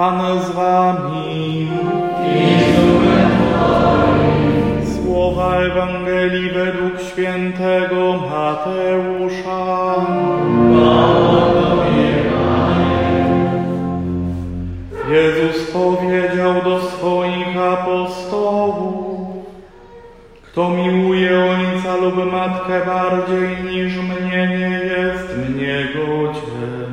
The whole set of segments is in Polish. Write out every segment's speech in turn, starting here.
Pan z wami. Słowa Ewangelii według świętego Mateusza. Jezus powiedział do swoich apostołów, kto miłuje ojca lub matkę bardziej niż mnie, nie jest mnie godzien.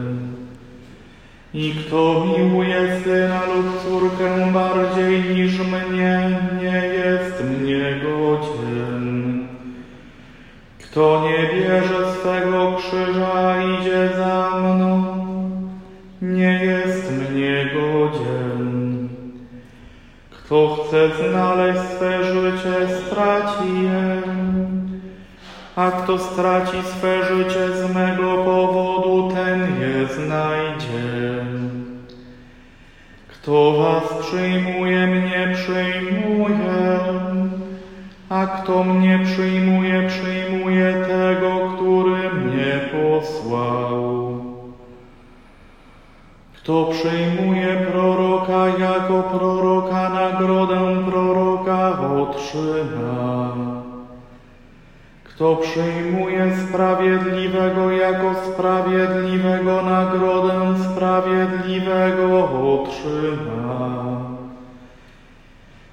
I kto miłuje syna lub córkę bardziej niż mnie, nie jest mnie godzien. Kto nie bierze swego krzyża, idzie za mną, nie jest mnie godzien. Kto chce znaleźć swe życie, straci je, a kto straci swe życie z mego powodu, ten je znajdzie. Kto was przyjmuje, mnie przyjmuje, a kto mnie przyjmuje, przyjmuje tego, który mnie posłał. Kto przyjmuje proroka jako proroka, nagrodę proroka otrzyma. Kto przyjmuje sprawiedliwego jako sprawiedliwego, nagrodę sprawiedliwego otrzyma.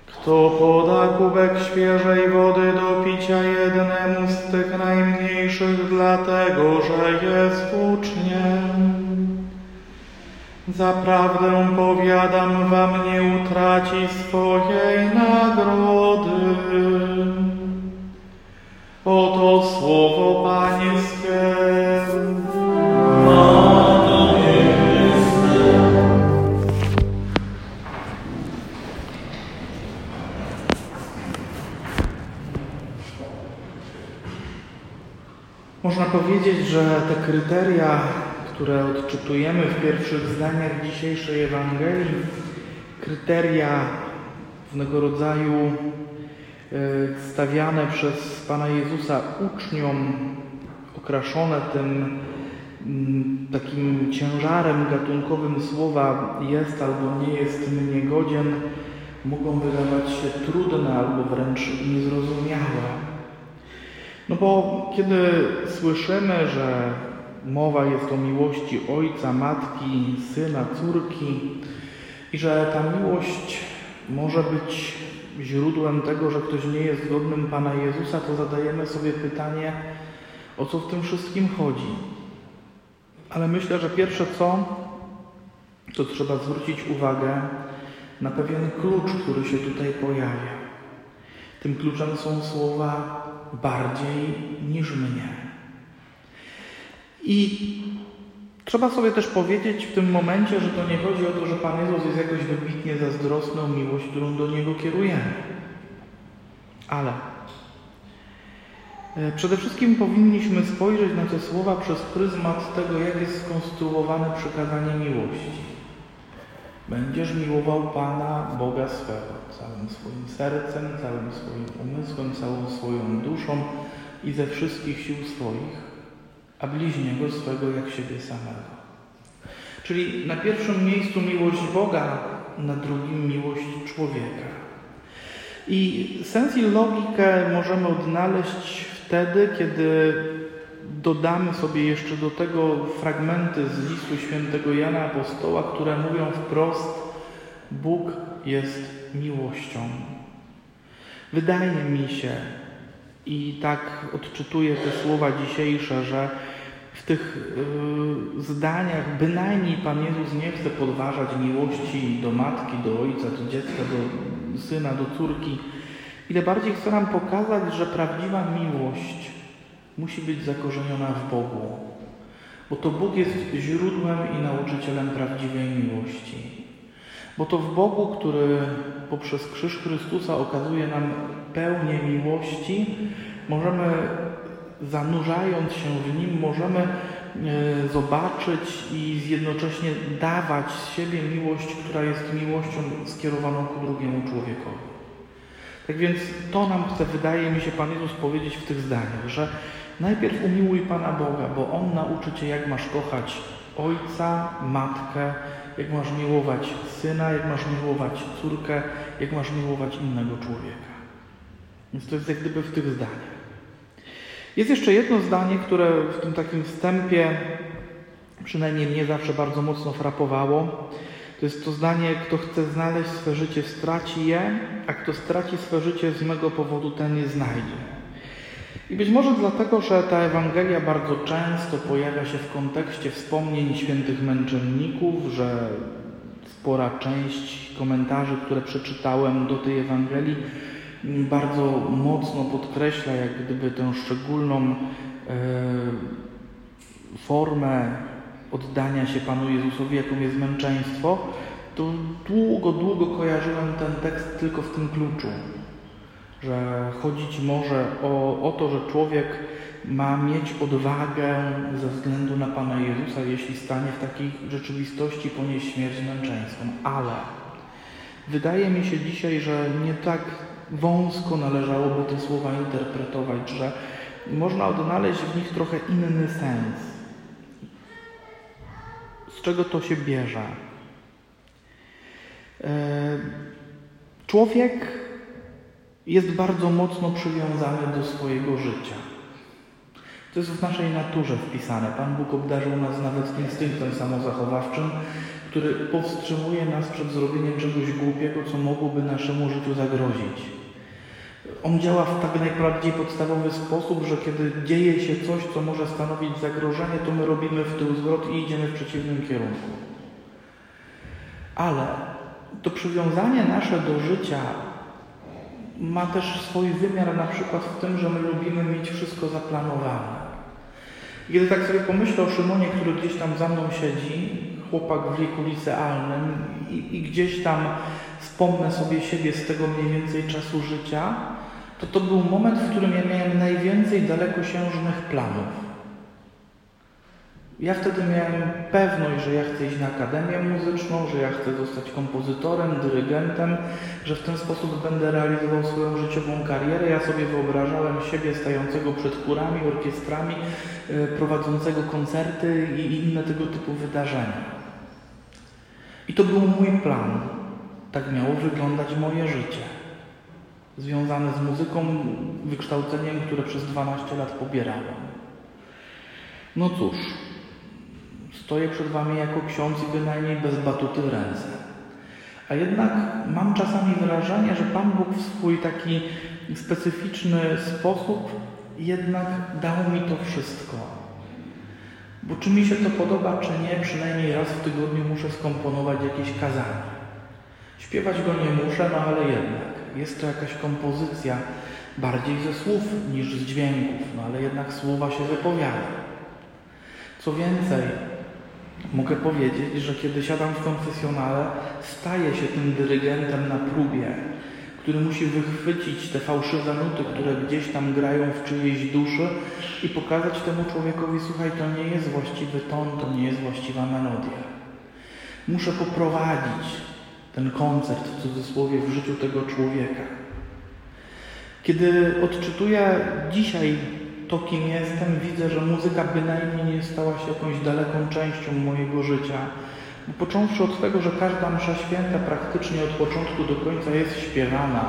Kto poda kubek świeżej wody do picia jednemu z tych najmniejszych, dlatego że jest uczniem, Zaprawdę powiadam wam, nie utraci swojej nagrody. Oto słowo Pańskie. Można powiedzieć, że te kryteria które odczytujemy w pierwszych zdaniach dzisiejszej Ewangelii, kryteria pewnego rodzaju stawiane przez Pana Jezusa uczniom, okraszone tym mm, takim ciężarem gatunkowym słowa jest albo nie jest mnie godzien, mogą wydawać się trudne albo wręcz niezrozumiałe. No bo kiedy słyszymy, że Mowa jest o miłości ojca, matki, syna, córki i że ta miłość może być źródłem tego, że ktoś nie jest godnym Pana Jezusa, to zadajemy sobie pytanie, o co w tym wszystkim chodzi. Ale myślę, że pierwsze co, to trzeba zwrócić uwagę na pewien klucz, który się tutaj pojawia. Tym kluczem są słowa bardziej niż mnie. I trzeba sobie też powiedzieć w tym momencie, że to nie chodzi o to, że Pan Jezus jest jakoś wybitnie zazdrosny o miłość, którą do Niego kierujemy. Ale e, przede wszystkim powinniśmy spojrzeć na te słowa przez pryzmat tego, jak jest skonstruowane przykazanie miłości. Będziesz miłował Pana, Boga swego, całym swoim sercem, całym swoim umysłem, całą swoją duszą i ze wszystkich sił swoich a bliźniego swego jak siebie samego. Czyli na pierwszym miejscu miłość Boga, na drugim miłość człowieka. I sens i logikę możemy odnaleźć wtedy, kiedy dodamy sobie jeszcze do tego fragmenty z listu świętego Jana Apostoła, które mówią wprost: Bóg jest miłością. Wydaje mi się, i tak odczytuję te słowa dzisiejsze, że w tych y, zdaniach bynajmniej Pan Jezus nie chce podważać miłości do matki, do ojca, do dziecka, do syna, do córki. Ile bardziej chce nam pokazać, że prawdziwa miłość musi być zakorzeniona w Bogu, bo to Bóg jest źródłem i nauczycielem prawdziwej miłości. Bo to w Bogu, który poprzez krzyż Chrystusa okazuje nam pełnię miłości, możemy zanurzając się w nim, możemy e, zobaczyć i jednocześnie dawać z siebie miłość, która jest miłością skierowaną ku drugiemu człowiekowi. Tak więc to nam chce, wydaje mi się, Pan Jezus powiedzieć w tych zdaniach, że najpierw umiłuj Pana Boga, bo On nauczy Cię, jak masz kochać Ojca, Matkę jak masz miłować syna, jak masz miłować córkę, jak masz miłować innego człowieka. Więc to jest jak gdyby w tych zdaniach. Jest jeszcze jedno zdanie, które w tym takim wstępie przynajmniej mnie zawsze bardzo mocno frapowało. To jest to zdanie, kto chce znaleźć swe życie, straci je, a kto straci swe życie z mego powodu, ten je znajdzie. I być może dlatego, że ta Ewangelia bardzo często pojawia się w kontekście wspomnień świętych męczenników, że spora część komentarzy, które przeczytałem do tej Ewangelii, bardzo mocno podkreśla jak gdyby tę szczególną e, formę oddania się Panu Jezusowi, jaką jest męczeństwo, to długo, długo kojarzyłem ten tekst tylko w tym kluczu, że chodzić może o, o to, że człowiek ma mieć odwagę ze względu na Pana Jezusa, jeśli stanie w takiej rzeczywistości ponieść śmierć męczeńską. Ale wydaje mi się dzisiaj, że nie tak wąsko należałoby te słowa interpretować, że można odnaleźć w nich trochę inny sens. Z czego to się bierze? E, człowiek jest bardzo mocno przywiązany do swojego życia. To jest w naszej naturze wpisane. Pan Bóg obdarzył nas nawet instynktem samozachowawczym, który powstrzymuje nas przed zrobieniem czegoś głupiego, co mogłoby naszemu życiu zagrozić. On działa w tak najbardziej podstawowy sposób, że kiedy dzieje się coś, co może stanowić zagrożenie, to my robimy w tył zwrot i idziemy w przeciwnym kierunku. Ale to przywiązanie nasze do życia ma też swój wymiar na przykład w tym, że my lubimy mieć wszystko zaplanowane. Kiedy tak sobie pomyślę o Szymonie, który gdzieś tam za mną siedzi, chłopak w wieku licealnym i, i gdzieś tam wspomnę sobie siebie z tego mniej więcej czasu życia, to to był moment, w którym ja miałem najwięcej dalekosiężnych planów. Ja wtedy miałem pewność, że ja chcę iść na akademię muzyczną, że ja chcę zostać kompozytorem, dyrygentem, że w ten sposób będę realizował swoją życiową karierę. Ja sobie wyobrażałem siebie stającego przed chórami, orkiestrami, e, prowadzącego koncerty i inne tego typu wydarzenia. I to był mój plan. Tak miało wyglądać moje życie. Związane z muzyką, wykształceniem, które przez 12 lat pobierałem. No cóż, stoję przed Wami jako ksiądz i bynajmniej bez batuty w ręce. A jednak mam czasami wrażenie, że Pan Bóg w swój taki specyficzny sposób jednak dał mi to wszystko. Bo czy mi się to podoba, czy nie, przynajmniej raz w tygodniu muszę skomponować jakieś kazanie. Śpiewać go nie muszę, no ale jednak. Jest to jakaś kompozycja bardziej ze słów niż z dźwięków, no ale jednak słowa się wypowiada. Co więcej, mogę powiedzieć, że kiedy siadam w konfesjonale, staję się tym dyrygentem na próbie, który musi wychwycić te fałszywe nuty, które gdzieś tam grają w czyjejś duszy i pokazać temu człowiekowi, słuchaj, to nie jest właściwy ton, to nie jest właściwa melodia. Muszę poprowadzić ten koncert w cudzysłowie w życiu tego człowieka. Kiedy odczytuję dzisiaj to, kim jestem, widzę, że muzyka bynajmniej nie stała się jakąś daleką częścią mojego życia. Bo począwszy od tego, że każda msza święta praktycznie od początku do końca jest śpiewana.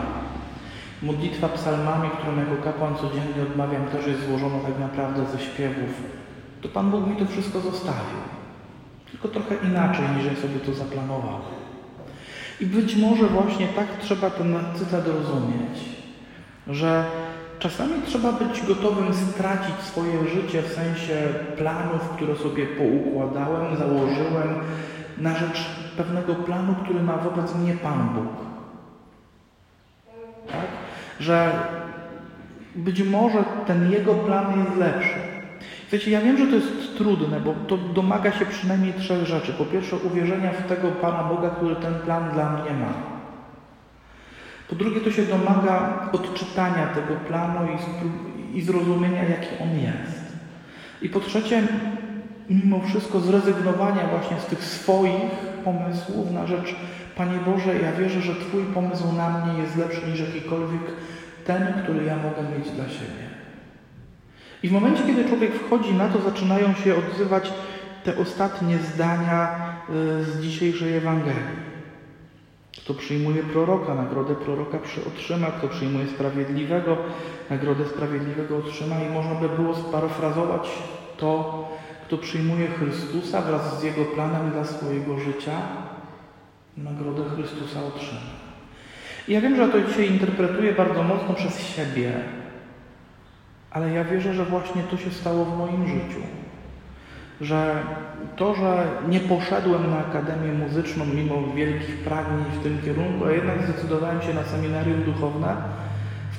Modlitwa psalmami, którą jako kapłan codziennie odmawiam, też jest złożona tak naprawdę ze śpiewów. To Pan Bóg mi to wszystko zostawił. Tylko trochę inaczej, niż ja sobie to zaplanował. I być może właśnie tak trzeba ten cytat rozumieć, że czasami trzeba być gotowym stracić swoje życie w sensie planów, które sobie poukładałem, założyłem, na rzecz pewnego planu, który ma wobec mnie Pan Bóg. Tak? Że być może ten Jego plan jest lepszy. Wiecie, ja wiem, że to jest trudne, bo to domaga się przynajmniej trzech rzeczy. Po pierwsze, uwierzenia w tego Pana Boga, który ten plan dla mnie ma. Po drugie, to się domaga odczytania tego planu i, i zrozumienia, jaki on jest. I po trzecie, mimo wszystko zrezygnowania właśnie z tych swoich pomysłów na rzecz Panie Boże, ja wierzę, że Twój pomysł na mnie jest lepszy niż jakikolwiek ten, który ja mogę mieć dla siebie. I w momencie, kiedy człowiek wchodzi na to, zaczynają się odzywać te ostatnie zdania y, z dzisiejszej Ewangelii. Kto przyjmuje proroka, nagrodę proroka otrzyma, kto przyjmuje sprawiedliwego, nagrodę sprawiedliwego otrzyma i można by było sparafrazować to, kto przyjmuje Chrystusa wraz z Jego planem dla swojego życia, nagrodę Chrystusa otrzyma. I ja wiem, że to dzisiaj interpretuję bardzo mocno przez siebie, ale ja wierzę, że właśnie to się stało w moim życiu. Że to, że nie poszedłem na Akademię Muzyczną mimo wielkich pragnień w tym kierunku, a jednak zdecydowałem się na seminarium duchowne,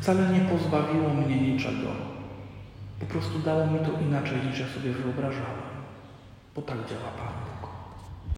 wcale nie pozbawiło mnie niczego. Po prostu dało mi to inaczej niż ja sobie wyobrażałem. Bo tak działa Pan.